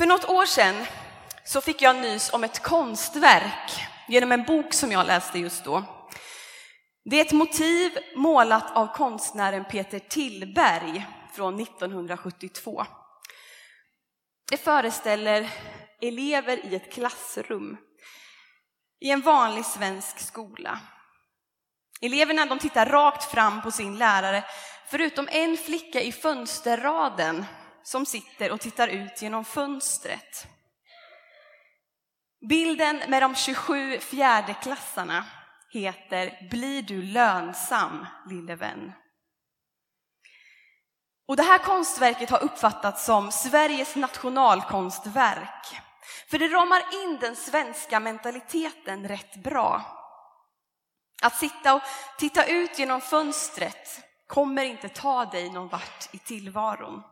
För något år sedan så fick jag nys om ett konstverk genom en bok som jag läste just då. Det är ett motiv målat av konstnären Peter Tillberg från 1972. Det föreställer elever i ett klassrum i en vanlig svensk skola. Eleverna de tittar rakt fram på sin lärare, förutom en flicka i fönsterraden som sitter och tittar ut genom fönstret. Bilden med de 27 fjärdeklassarna heter Blir du lönsam, lille vän? Och det här konstverket har uppfattats som Sveriges nationalkonstverk. För det ramar in den svenska mentaliteten rätt bra. Att sitta och titta ut genom fönstret kommer inte ta dig någon vart i tillvaron.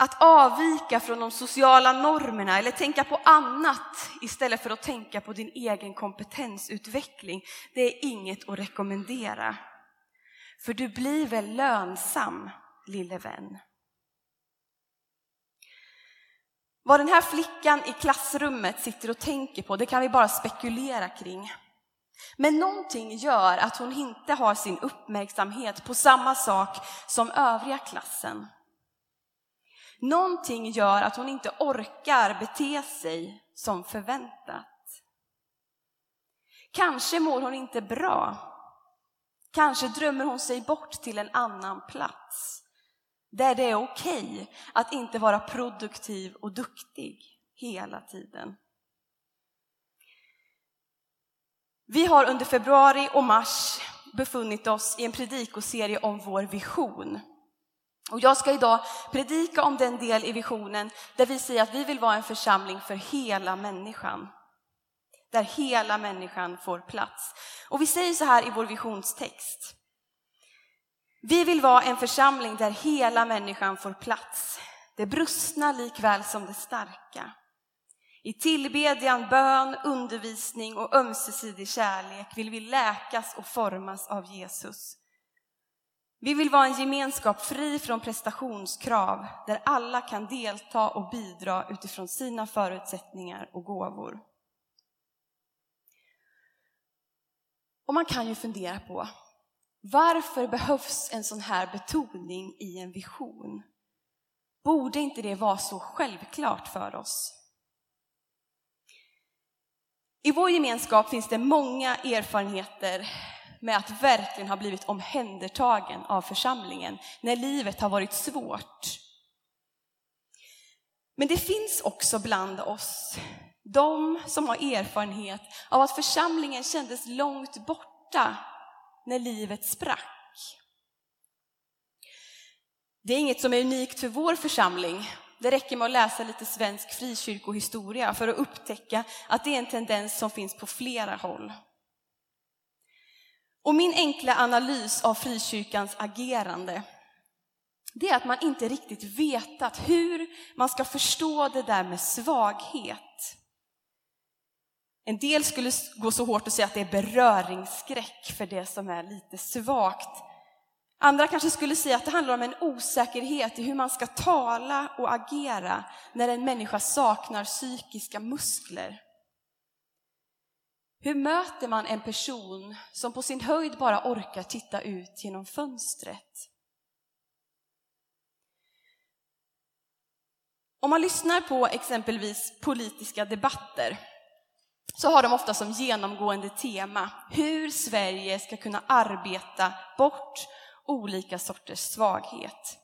Att avvika från de sociala normerna eller tänka på annat istället för att tänka på din egen kompetensutveckling, det är inget att rekommendera. För du blir väl lönsam, lille vän. Vad den här flickan i klassrummet sitter och tänker på, det kan vi bara spekulera kring. Men någonting gör att hon inte har sin uppmärksamhet på samma sak som övriga klassen. Någonting gör att hon inte orkar bete sig som förväntat. Kanske mår hon inte bra. Kanske drömmer hon sig bort till en annan plats där det är okej okay att inte vara produktiv och duktig hela tiden. Vi har under februari och mars befunnit oss i en predikoserie om vår vision. Och jag ska idag predika om den del i visionen där vi säger att vi vill vara en församling för hela människan. Där hela människan får plats. Och vi säger så här i vår visionstext. Vi vill vara en församling där hela människan får plats. Det brustna likväl som det starka. I tillbedjan, bön, undervisning och ömsesidig kärlek vill vi läkas och formas av Jesus. Vi vill vara en gemenskap fri från prestationskrav där alla kan delta och bidra utifrån sina förutsättningar och gåvor. Och man kan ju fundera på varför behövs en sån här betoning i en vision? Borde inte det vara så självklart för oss? I vår gemenskap finns det många erfarenheter med att verkligen ha blivit omhändertagen av församlingen när livet har varit svårt. Men det finns också bland oss de som har erfarenhet av att församlingen kändes långt borta när livet sprack. Det är inget som är unikt för vår församling det räcker med att läsa lite svensk frikyrkohistoria för att upptäcka att det är en tendens som finns på flera håll. Och min enkla analys av frikyrkans agerande det är att man inte riktigt vetat hur man ska förstå det där med svaghet. En del skulle gå så hårt och säga att det är beröringsskräck för det som är lite svagt. Andra kanske skulle säga att det handlar om en osäkerhet i hur man ska tala och agera när en människa saknar psykiska muskler. Hur möter man en person som på sin höjd bara orkar titta ut genom fönstret? Om man lyssnar på exempelvis politiska debatter så har de ofta som genomgående tema hur Sverige ska kunna arbeta bort olika sorters svaghet.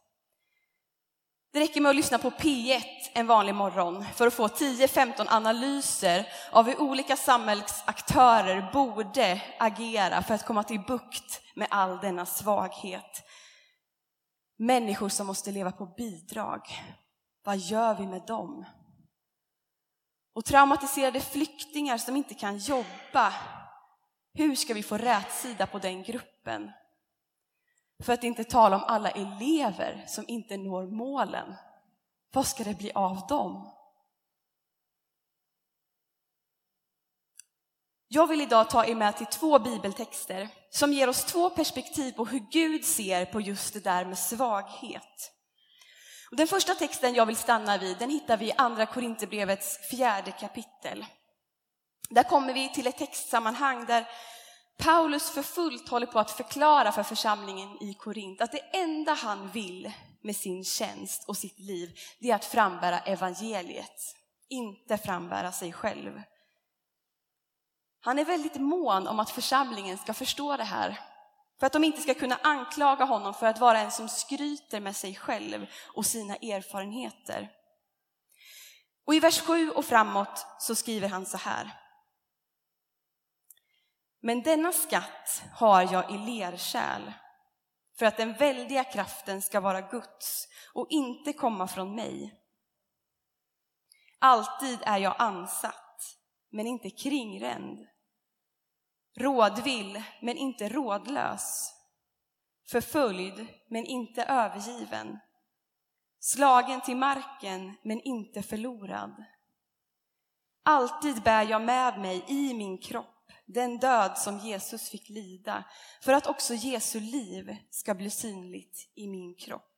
Det räcker med att lyssna på P1 en vanlig morgon för att få 10-15 analyser av hur olika samhällsaktörer borde agera för att komma till bukt med all denna svaghet. Människor som måste leva på bidrag. Vad gör vi med dem? Och traumatiserade flyktingar som inte kan jobba. Hur ska vi få rätsida på den gruppen? För att inte tala om alla elever som inte når målen. Vad ska det bli av dem? Jag vill idag ta er med till två bibeltexter som ger oss två perspektiv på hur Gud ser på just det där med svaghet. Den första texten jag vill stanna vid, den hittar vi i Andra Korinthierbrevets fjärde kapitel. Där kommer vi till ett textsammanhang där Paulus för fullt håller på att förklara för församlingen i Korint att det enda han vill med sin tjänst och sitt liv, det är att frambära evangeliet, inte frambära sig själv. Han är väldigt mån om att församlingen ska förstå det här, för att de inte ska kunna anklaga honom för att vara en som skryter med sig själv och sina erfarenheter. Och i vers 7 och framåt så skriver han så här. Men denna skatt har jag i lerkärl för att den väldiga kraften ska vara Guds och inte komma från mig. Alltid är jag ansatt, men inte kringränd. Rådvill, men inte rådlös. Förföljd, men inte övergiven. Slagen till marken, men inte förlorad. Alltid bär jag med mig i min kropp den död som Jesus fick lida, för att också Jesu liv ska bli synligt i min kropp.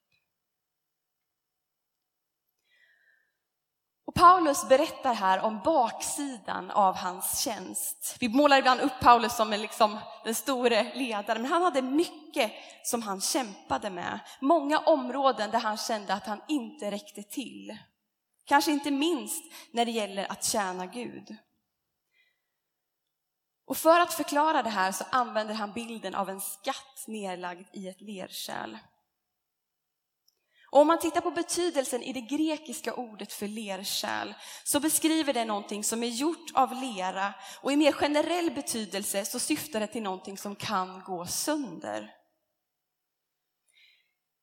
Och Paulus berättar här om baksidan av hans tjänst. Vi målar ibland upp Paulus som en liksom den store ledaren, men han hade mycket som han kämpade med. Många områden där han kände att han inte räckte till. Kanske inte minst när det gäller att tjäna Gud. Och för att förklara det här så använder han bilden av en skatt nedlagd i ett lerkärl. Och om man tittar på betydelsen i det grekiska ordet för lerkärl så beskriver det någonting som är gjort av lera och i mer generell betydelse så syftar det till någonting som kan gå sönder.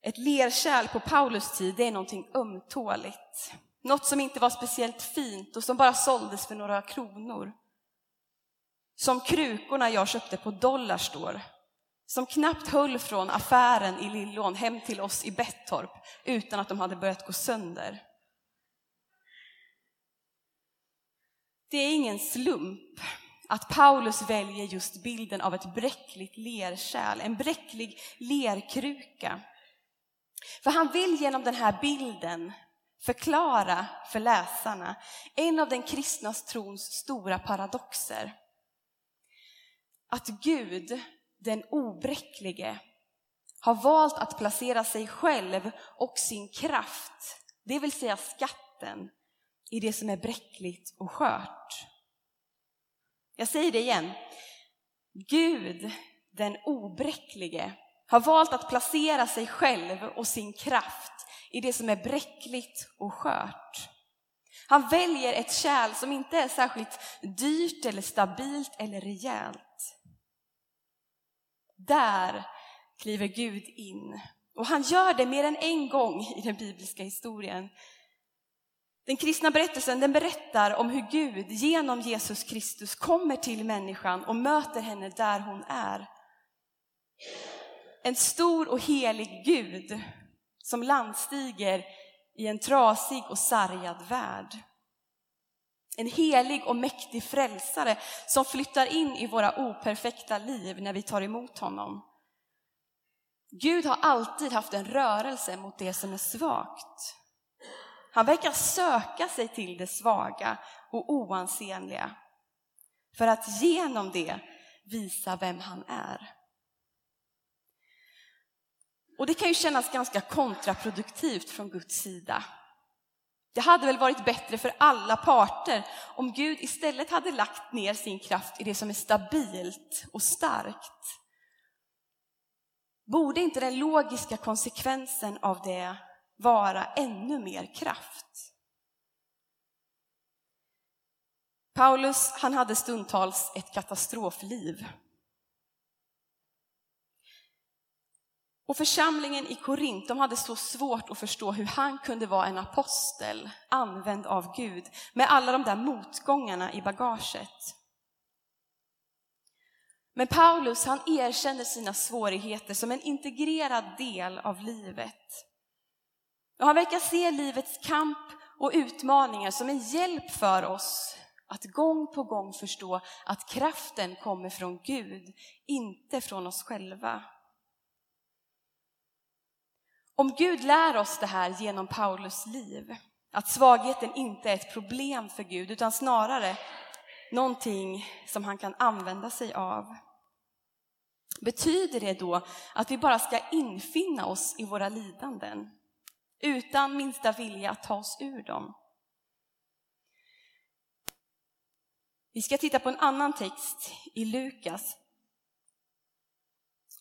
Ett lerkärl på Paulus tid det är någonting ömtåligt. Något som inte var speciellt fint och som bara såldes för några kronor. Som krukorna jag köpte på Dollarstore. Som knappt höll från affären i Lillån hem till oss i Bettorp utan att de hade börjat gå sönder. Det är ingen slump att Paulus väljer just bilden av ett bräckligt lerkärl, en bräcklig lerkruka. För han vill genom den här bilden förklara för läsarna en av den kristna trons stora paradoxer att Gud, den obräcklige, har valt att placera sig själv och sin kraft, det vill säga skatten, i det som är bräckligt och skört. Jag säger det igen. Gud, den obräcklige, har valt att placera sig själv och sin kraft i det som är bräckligt och skört. Han väljer ett kärl som inte är särskilt dyrt eller stabilt eller rejält. Där kliver Gud in. Och han gör det mer än en gång i den bibliska historien. Den kristna berättelsen den berättar om hur Gud genom Jesus Kristus kommer till människan och möter henne där hon är. En stor och helig Gud som landstiger i en trasig och sargad värld. En helig och mäktig frälsare som flyttar in i våra operfekta liv när vi tar emot honom. Gud har alltid haft en rörelse mot det som är svagt. Han verkar söka sig till det svaga och oansenliga för att genom det visa vem han är. Och det kan ju kännas ganska kontraproduktivt från Guds sida det hade väl varit bättre för alla parter om Gud istället hade lagt ner sin kraft i det som är stabilt och starkt. Borde inte den logiska konsekvensen av det vara ännu mer kraft? Paulus, han hade stundtals ett katastrofliv. Och församlingen i Korint, de hade så svårt att förstå hur han kunde vara en apostel, använd av Gud, med alla de där motgångarna i bagaget. Men Paulus, han erkänner sina svårigheter som en integrerad del av livet. Och han verkar se livets kamp och utmaningar som en hjälp för oss att gång på gång förstå att kraften kommer från Gud, inte från oss själva. Om Gud lär oss det här genom Paulus liv, att svagheten inte är ett problem för Gud utan snarare någonting som han kan använda sig av. Betyder det då att vi bara ska infinna oss i våra lidanden utan minsta vilja att ta oss ur dem? Vi ska titta på en annan text i Lukas.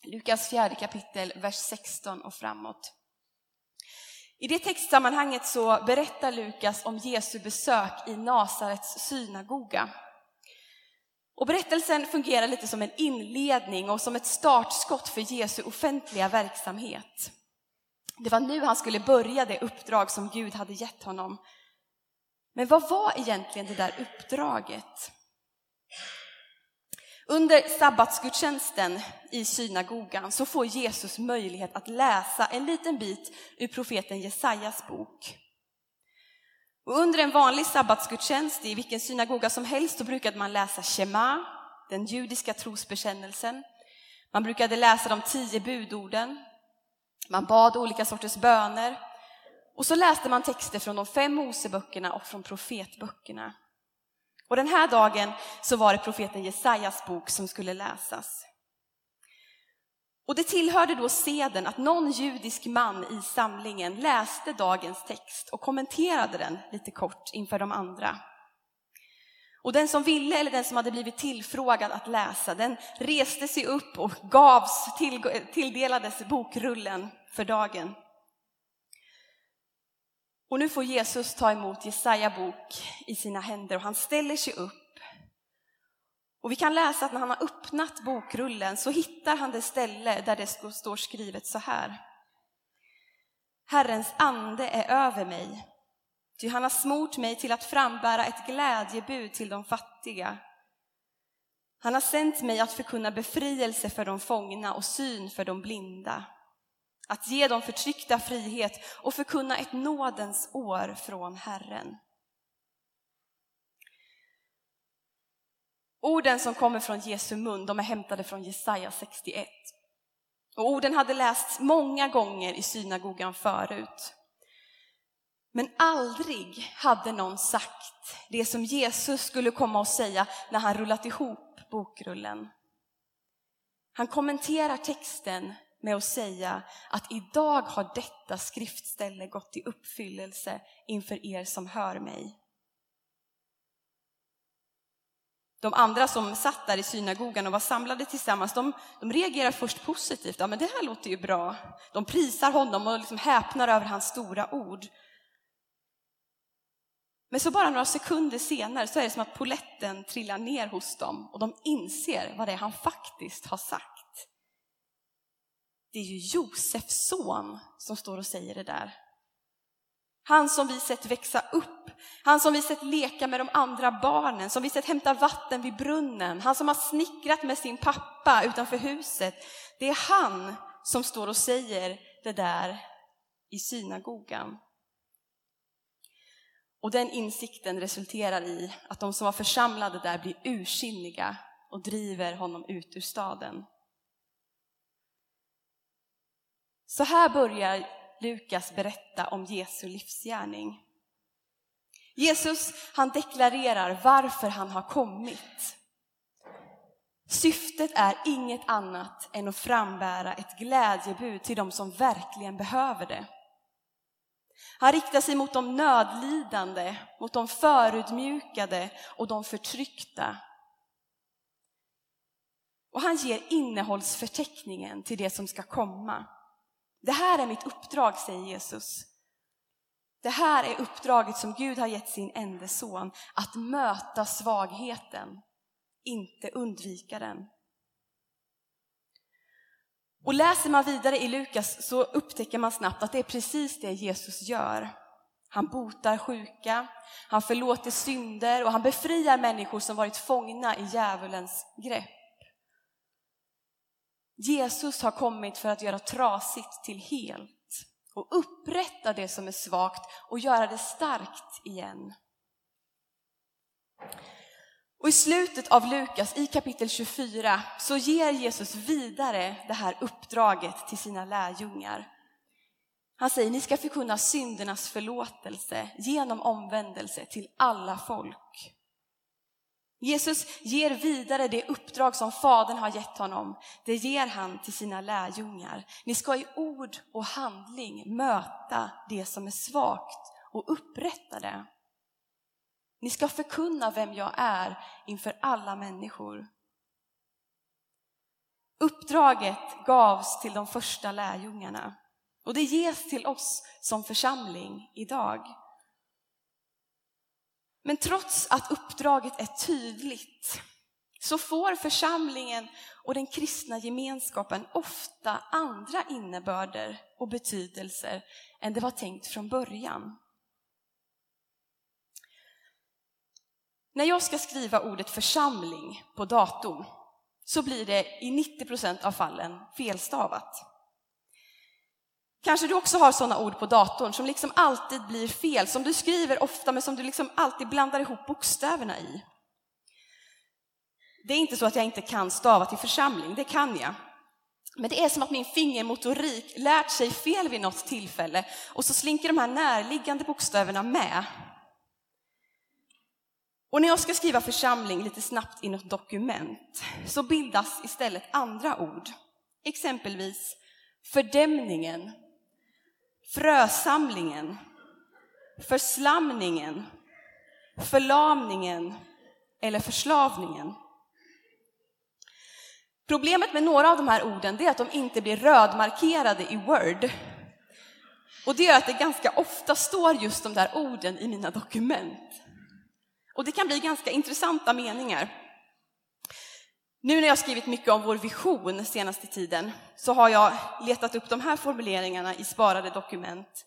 Lukas fjärde kapitel, vers 16 och framåt. I det textsammanhanget så berättar Lukas om Jesu besök i Nasarets synagoga. Och berättelsen fungerar lite som en inledning och som ett startskott för Jesu offentliga verksamhet. Det var nu han skulle börja det uppdrag som Gud hade gett honom. Men vad var egentligen det där uppdraget? Under sabbatsgudstjänsten i synagogan så får Jesus möjlighet att läsa en liten bit ur profeten Jesajas bok. Och under en vanlig sabbatsgudstjänst i vilken synagoga som helst så brukade man läsa Shema, den judiska trosbekännelsen. Man brukade läsa de tio budorden. Man bad olika sorters böner. Och så läste man texter från de fem Moseböckerna och från profetböckerna. Och den här dagen så var det profeten Jesajas bok som skulle läsas. Och det tillhörde då seden att någon judisk man i samlingen läste dagens text och kommenterade den lite kort inför de andra. Och den som ville eller den som hade blivit tillfrågad att läsa, den reste sig upp och gavs, tilldelades bokrullen för dagen. Och nu får Jesus ta emot Jesaja bok i sina händer och han ställer sig upp. Och vi kan läsa att när han har öppnat bokrullen så hittar han det ställe där det står skrivet så här. Herrens ande är över mig, ty han har smort mig till att frambära ett glädjebud till de fattiga. Han har sänt mig att förkunna befrielse för de fångna och syn för de blinda att ge de förtryckta frihet och förkunna ett nådens år från Herren. Orden som kommer från Jesu mun, de är hämtade från Jesaja 61. Och orden hade lästs många gånger i synagogan förut. Men aldrig hade någon sagt det som Jesus skulle komma och säga när han rullat ihop bokrullen. Han kommenterar texten med att säga att idag har detta skriftställe gått i uppfyllelse inför er som hör mig. De andra som satt där i synagogan och var samlade tillsammans, de, de reagerar först positivt. Ja, men det här låter ju bra. De prisar honom och liksom häpnar över hans stora ord. Men så bara några sekunder senare så är det som att poletten trillar ner hos dem och de inser vad det är han faktiskt har sagt det är ju Josefs son som står och säger det där. Han som vi sett växa upp, han som vi sett leka med de andra barnen, som vi sett hämta vatten vid brunnen, han som har snickrat med sin pappa utanför huset. Det är han som står och säger det där i synagogan. Och den insikten resulterar i att de som var församlade där blir ursinniga och driver honom ut ur staden. Så här börjar Lukas berätta om Jesu livsgärning. Jesus han deklarerar varför han har kommit. Syftet är inget annat än att frambära ett glädjebud till de som verkligen behöver det. Han riktar sig mot de nödlidande, mot de förutmjukade och de förtryckta. Och han ger innehållsförteckningen till det som ska komma. Det här är mitt uppdrag, säger Jesus. Det här är uppdraget som Gud har gett sin enda son, att möta svagheten, inte undvika den. Och läser man vidare i Lukas så upptäcker man snabbt att det är precis det Jesus gör. Han botar sjuka, han förlåter synder och han befriar människor som varit fångna i djävulens grepp. Jesus har kommit för att göra trasigt till helt och upprätta det som är svagt och göra det starkt igen. Och I slutet av Lukas, i kapitel 24, så ger Jesus vidare det här uppdraget till sina lärjungar. Han säger, ni ska förkunna syndernas förlåtelse genom omvändelse till alla folk. Jesus ger vidare det uppdrag som Fadern har gett honom. Det ger han till sina lärjungar. Ni ska i ord och handling möta det som är svagt och upprätta det. Ni ska förkunna vem jag är inför alla människor. Uppdraget gavs till de första lärjungarna och det ges till oss som församling idag. Men trots att uppdraget är tydligt så får församlingen och den kristna gemenskapen ofta andra innebörder och betydelser än det var tänkt från början. När jag ska skriva ordet församling på datorn så blir det i 90 procent av fallen felstavat. Kanske du också har sådana ord på datorn som liksom alltid blir fel, som du skriver ofta men som du liksom alltid blandar ihop bokstäverna i. Det är inte så att jag inte kan stava till församling, det kan jag. Men det är som att min fingermotorik lärt sig fel vid något tillfälle och så slinker de här närliggande bokstäverna med. Och när jag ska skriva församling lite snabbt i något dokument så bildas istället andra ord. Exempelvis fördämningen frösamlingen, förslamningen, förlamningen eller förslavningen. Problemet med några av de här orden är att de inte blir rödmarkerade i Word. Och det gör att det ganska ofta står just de där orden i mina dokument. Och det kan bli ganska intressanta meningar. Nu när jag skrivit mycket om vår vision senaste tiden så har jag letat upp de här formuleringarna i sparade dokument.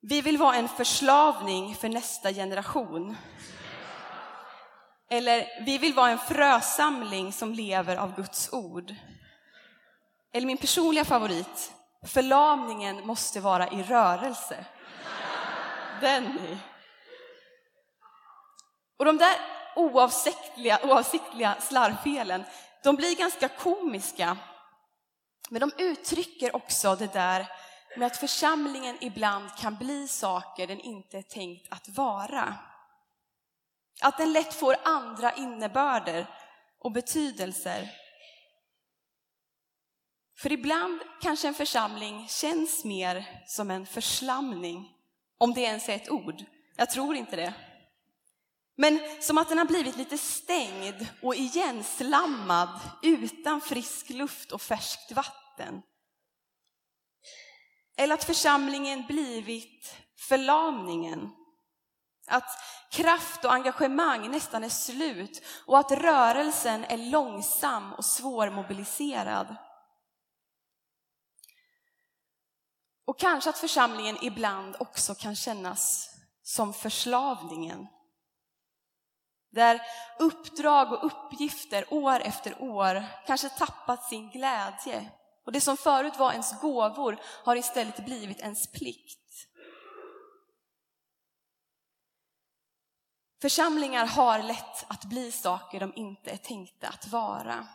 Vi vill vara en förslavning för nästa generation. Eller, vi vill vara en frösamling som lever av Guds ord. Eller min personliga favorit, förlamningen måste vara i rörelse. Den är. Och de där oavsiktliga, oavsiktliga slarvfelen, de blir ganska komiska. Men de uttrycker också det där med att församlingen ibland kan bli saker den inte är tänkt att vara. Att den lätt får andra innebörder och betydelser. För ibland kanske en församling känns mer som en förslamning, om det ens är ett ord. Jag tror inte det. Men som att den har blivit lite stängd och igenslammad utan frisk luft och färskt vatten. Eller att församlingen blivit förlamningen. Att kraft och engagemang nästan är slut och att rörelsen är långsam och svårmobiliserad. Och kanske att församlingen ibland också kan kännas som förslavningen. Där uppdrag och uppgifter år efter år kanske tappat sin glädje. Och det som förut var ens gåvor har istället blivit ens plikt. Församlingar har lätt att bli saker de inte är tänkta att vara.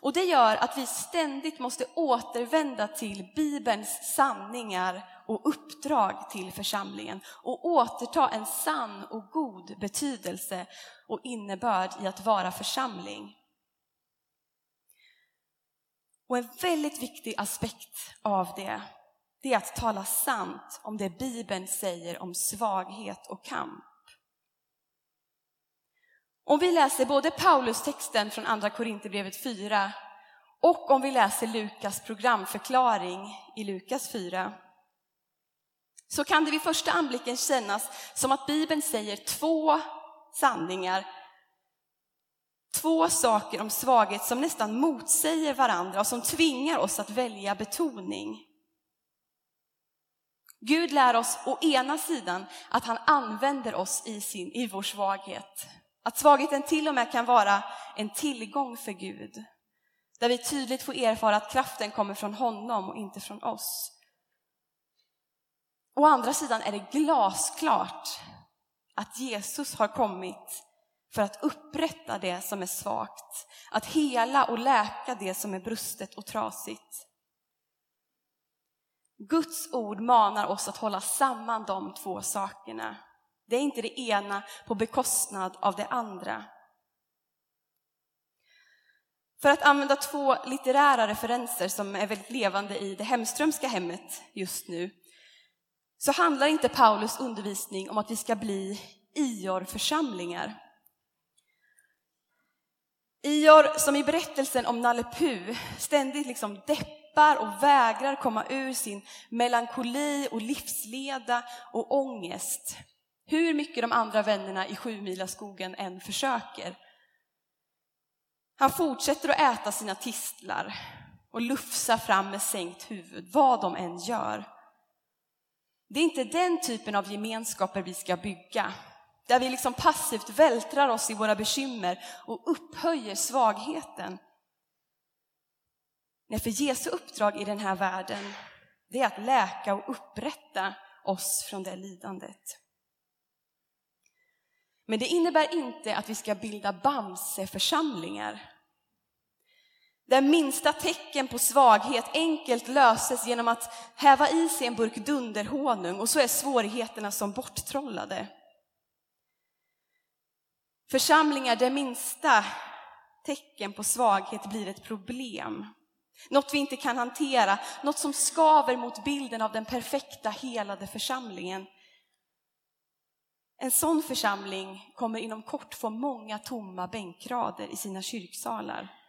Och det gör att vi ständigt måste återvända till Bibelns sanningar och uppdrag till församlingen och återta en sann och god betydelse och innebörd i att vara församling. Och en väldigt viktig aspekt av det, det är att tala sant om det Bibeln säger om svaghet och kamp. Om vi läser både Paulus-texten från Andra Korinthierbrevet 4 och om vi läser Lukas programförklaring i Lukas 4 så kan det vid första anblicken kännas som att Bibeln säger två sanningar, två saker om svaghet som nästan motsäger varandra och som tvingar oss att välja betoning. Gud lär oss å ena sidan att han använder oss i, sin, i vår svaghet. Att svagheten till och med kan vara en tillgång för Gud. Där vi tydligt får erfara att kraften kommer från honom och inte från oss. Å andra sidan är det glasklart att Jesus har kommit för att upprätta det som är svagt, att hela och läka det som är brustet och trasigt. Guds ord manar oss att hålla samman de två sakerna. Det är inte det ena på bekostnad av det andra. För att använda två litterära referenser som är väldigt levande i det Hemströmska hemmet just nu, så handlar inte Paulus undervisning om att vi ska bli Ior-församlingar. Ior, som i berättelsen om Nalle Puh, ständigt liksom deppar och vägrar komma ur sin melankoli och livsleda och ångest. Hur mycket de andra vännerna i Sjumilaskogen än försöker. Han fortsätter att äta sina tistlar och lufsa fram med sänkt huvud, vad de än gör. Det är inte den typen av gemenskaper vi ska bygga, där vi liksom passivt vältrar oss i våra bekymmer och upphöjer svagheten. Nej, för Jesu uppdrag i den här världen, det är att läka och upprätta oss från det lidandet. Men det innebär inte att vi ska bilda Bamse-församlingar. Där minsta tecken på svaghet enkelt löses genom att häva i sig en burk dunderhonung och så är svårigheterna som borttrollade. Församlingar där minsta tecken på svaghet blir ett problem. Något vi inte kan hantera, något som skaver mot bilden av den perfekta helade församlingen. En sån församling kommer inom kort få många tomma bänkrader i sina kyrksalar.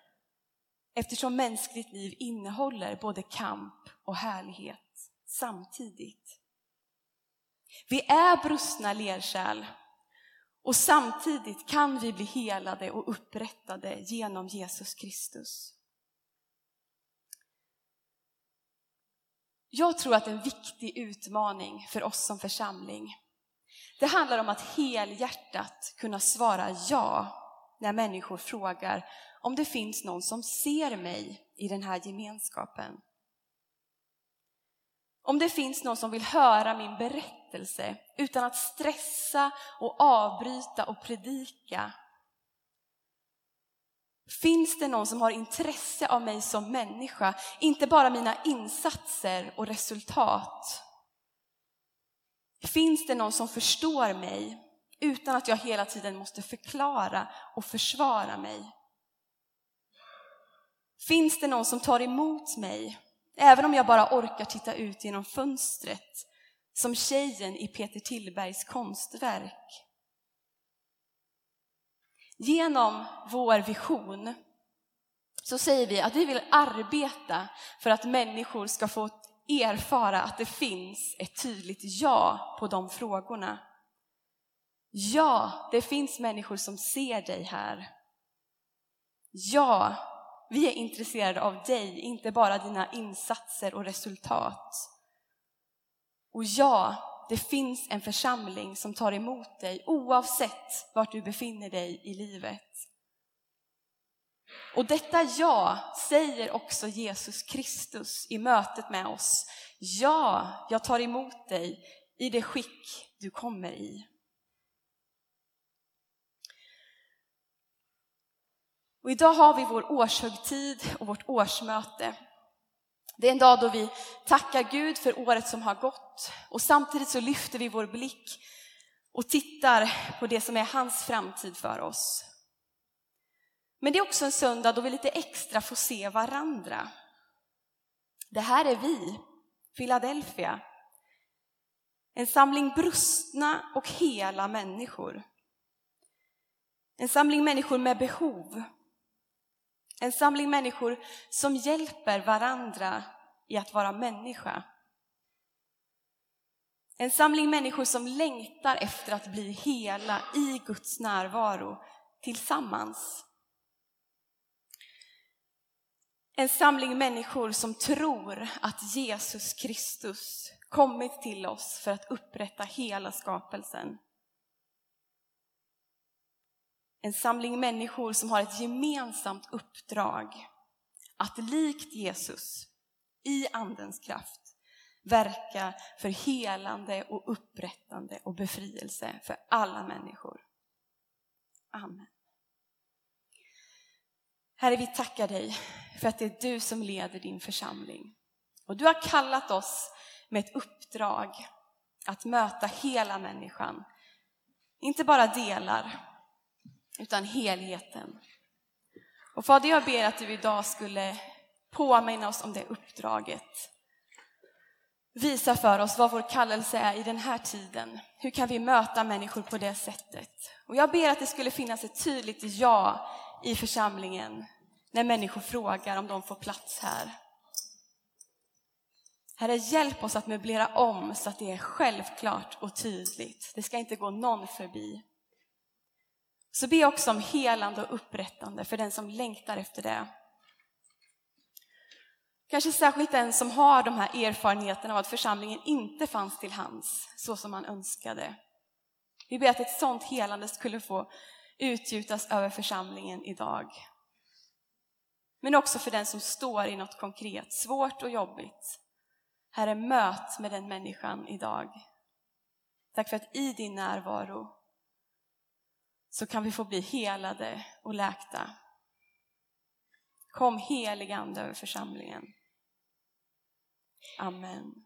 Eftersom mänskligt liv innehåller både kamp och härlighet samtidigt. Vi är brustna lerkärl och samtidigt kan vi bli helade och upprättade genom Jesus Kristus. Jag tror att en viktig utmaning för oss som församling, det handlar om att helhjärtat kunna svara ja när människor frågar om det finns någon som ser mig i den här gemenskapen. Om det finns någon som vill höra min berättelse utan att stressa och avbryta och predika. Finns det någon som har intresse av mig som människa, inte bara mina insatser och resultat? Finns det någon som förstår mig utan att jag hela tiden måste förklara och försvara mig? Finns det någon som tar emot mig, även om jag bara orkar titta ut genom fönstret, som tjejen i Peter Tillbergs konstverk? Genom vår vision så säger vi att vi vill arbeta för att människor ska få erfara att det finns ett tydligt ja på de frågorna. Ja, det finns människor som ser dig här. Ja, vi är intresserade av dig, inte bara dina insatser och resultat. Och ja, det finns en församling som tar emot dig oavsett vart du befinner dig i livet. Och detta ja säger också Jesus Kristus i mötet med oss. Ja, jag tar emot dig i det skick du kommer i. Och idag har vi vår årshögtid och vårt årsmöte. Det är en dag då vi tackar Gud för året som har gått och samtidigt så lyfter vi vår blick och tittar på det som är hans framtid för oss. Men det är också en söndag då vi lite extra får se varandra. Det här är vi, Philadelphia. En samling brustna och hela människor. En samling människor med behov, en samling människor som hjälper varandra i att vara människa. En samling människor som längtar efter att bli hela i Guds närvaro tillsammans. En samling människor som tror att Jesus Kristus kommit till oss för att upprätta hela skapelsen. En samling människor som har ett gemensamt uppdrag att likt Jesus i Andens kraft verka för helande och upprättande och befrielse för alla människor. Amen. Herre, vi tackar dig för att det är du som leder din församling. Och du har kallat oss med ett uppdrag att möta hela människan. Inte bara delar, utan helheten. Och Fader, jag ber att du idag skulle påminna oss om det uppdraget. Visa för oss vad vår kallelse är i den här tiden. Hur kan vi möta människor på det sättet? Och jag ber att det skulle finnas ett tydligt ja i församlingen när människor frågar om de får plats här. Herre, hjälp oss att möblera om så att det är självklart och tydligt. Det ska inte gå någon förbi. Så be också om helande och upprättande för den som längtar efter det. Kanske särskilt den som har de här erfarenheterna av att församlingen inte fanns till hands så som man önskade. Vi ber att ett sådant helande skulle få utgjutas över församlingen idag. Men också för den som står i något konkret, svårt och jobbigt. Herre, möt med den människan idag. Tack för att i din närvaro så kan vi få bli helade och läkta. Kom heligande över församlingen. Amen.